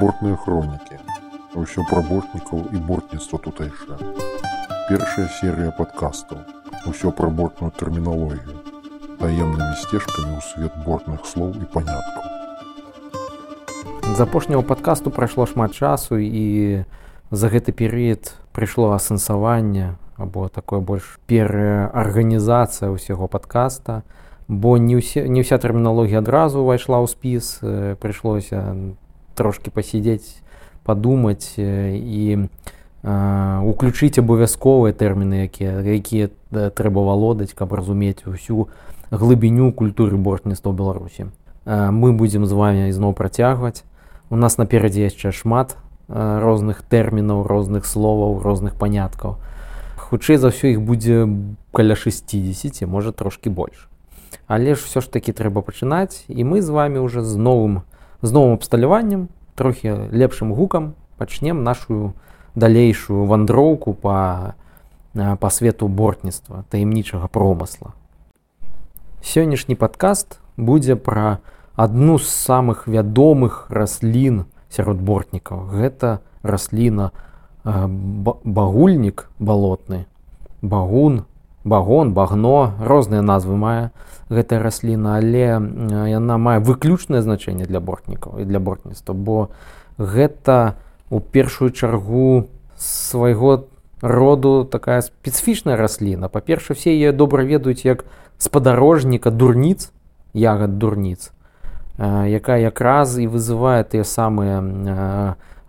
Бортныя хронікі. Усё пра бортнікаў і бортніцтва тутэйшае. Першая серыя падкастаў. Усё пра бортную тэрміналогію. Таемнымі сцежкамі ў свет бортных слоў і паняткаў. З апошняго падкасту прайшло шмат часу і за гэты перыяд прыйшло асэнсаванне або такое больш пераарганізацыя ўсяго падкаста, бо не ўсе не ўся тэрміналогія адразу ўвайшла ў спіс прыйшлося трошки пасядзець падумаць і уключыць абавязковыя тэрміны якія якія трэба валодаць каб разумець усю глыбіню культуры бортніцтва беларусі мы будзем з вами ізноў працягваць у нас наперадзе яшчэ шмат розных тэрмінаў розных словаў розных паняткаў хутчэй за ўсё іх будзе каля 60 можа трошки больш але ж все ж таки трэба пачынаць і мы з вами уже з новым з новым абсталяваннем трохі лепшым гукам пачнем нашу далейшую вандроўку по по свету бортніцтва таямнічага промысла. Сённяшні падкаст будзе пра адну з самых вядомых раслін сярод бортнікаў. Гэта расліна багульнік балотны багун багон багно розныя назвы мае гэтая расліна але яна мае выключнае значэнне для бортнікаў і для бортніцтва бо гэта у першую чаргу свайго роду такая спецыфічная расліна. Па-перша все яе добра ведаюць як спадарожніка дурніц ягад дурніц якая якраз і вызывае тыя самыя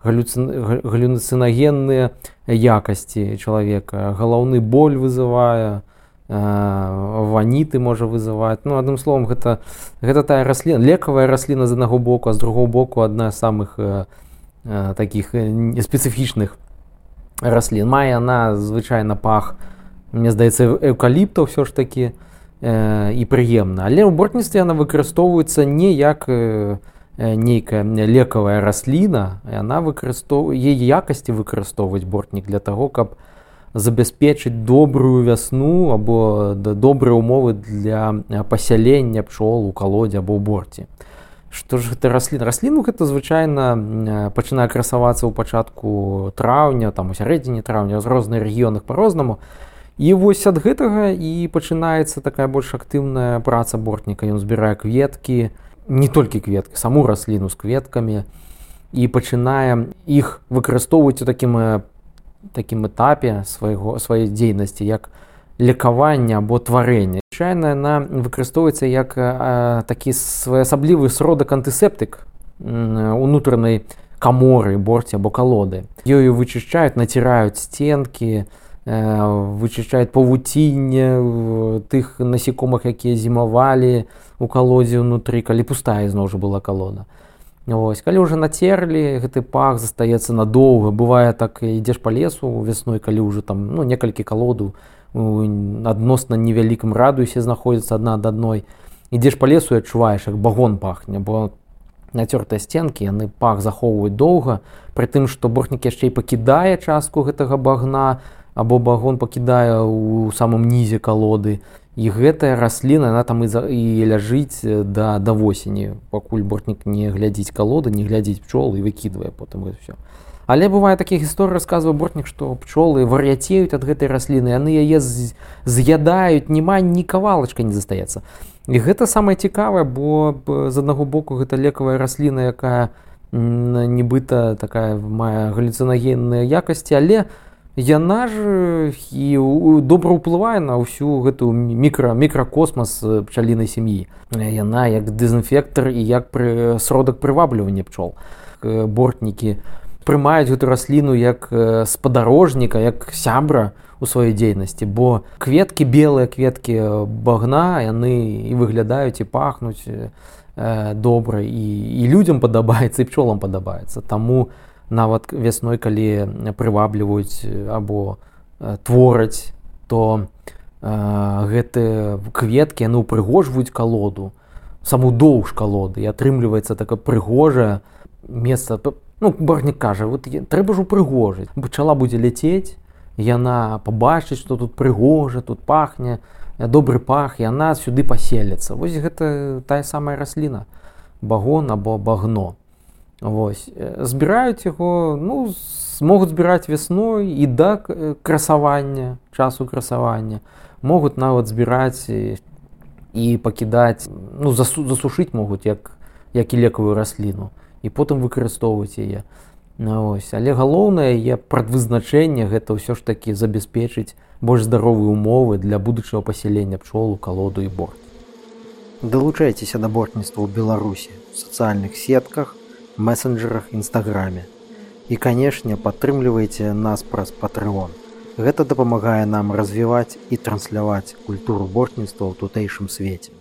галюцинагенныя якасці чалавека галаўны боль вызывае ваніты можа вызываць ну адным словом гэта гэта тая расліна лекавая расліна з аднаго боку а з другого боку адна з самых таких спецыфічных раслін мае она звычайна пах мне здаецца эўкаліпта ўсё ж такі і прыемна але ў бортніцтве яна выкарыстоўваецца не як нейкая лекавая расліна яна выкарыстоўвае якасці выкарыстоўваць бортнік для таго каб забяспечыць добрую вясну або да добрыя умовы для пасялення пчол у калодзе або ў борце. Што ж гэта раслін расліну гэта звычайна пачынае красавацца ў пачатку траўня там у сярэдзіне траўня з розных рэгіёнах по-рознаму і вось ад гэтага і пачынаецца такая больш актыўная праца бортніка. Ён збірае кветкі не толькі кветкі саму расліну з кветкамі і пачынае іх выкарыстоўваць у такім такім этапе свайго сваёй дзейнасці як лекаванне або тварэнне. Чайна яна выкарыстоўваецца як а, такі своеасаблівы сродак антысептык унутранай каморы борці або калоды. Ёю вычышчаюць націраюць сценкі вычышчаюць павуцінне тых насекомых якія зімавалі у калодзе ўнутры калі пустая зноў жа была калона. Вось, калі ўжо нацерлі гэты пах застаецца надоўга. Бывае так ідзеш па лесу вясной калі ўжо там ну некалькі калоду адносна невялікім радуюсе знаходзіцца адна ад адной. Ідзеш па лесу і адчуваеш як багон пахне бо нацёртыя сценкі яны пах захоўваюць доўга. Пры тым што бортнік яшчэ і пакідае частку гэтага багна або багон пакідае ў самым нізе калоды. І гэтая расліна она там і, за, і ляжыць да да восені пакуль бортнік не глядзіць калоды не глядзіць пчол і выкідвае потым все але бывае такія гісторыі расказвае бортнік што пчолы вар'яцеюць ад гэтай расліны яны яе з'ядаюць няма ні кавалачка не застаецца. І гэта самае цікавае бо з аднаго боку гэта лекавая расліна якая нібыта такая мае галюцинагенныя якасці але у яна ж і добра ўплывае на ўсю гэтую мікра мікракосмас пчалінай сям'і. Яна як дэзінфектор і як пры сродак прываблівання пчол. Бортнікі прымаюць гэту расліну як спадарожніка як сябра у сваёй дзейнасці бо кветкі белыя кветкі багна яны і выглядаюць і пахнуць добра і, і людзям падабаецца і пчолам падабаецца. Таму у нават вясной калі прывабліваюць або твораць то гэтыя кветкі яны упрыгожваюць калоду саму доўж калоды і атрымліваецца такая прыгожае месца ну барнік кажа вот трэба ж упрыгожыць пчала будзе ляцець яна пабачыць што тут прыгожа тут пахне добры пах яна сюды паселіцца. Вось гэта тая самая расліна багон або багно Вось. Збіраюць яго ну могуць збіраць вясной і да красавання часу красавання могуць нават збіраць і пакідаць ну засу, засушыць могуць як як і лекавую расліну і потым выкарыстоўваць яе ось але галоўнае я прадвызначэнне гэта ўсё ж такі забяспечыць больш здаровыя умовы для будучага пасялення пчолу калоду і борт далучайцеся да бортніцтва ў беларусі в сацыяльных сетках месенджерах нстаграме і канешне падтрымлівайце нас праз патрыон гэта дапамагае нам развіваць і трансляваць культуру бортніцтва ў тутэйшым свеце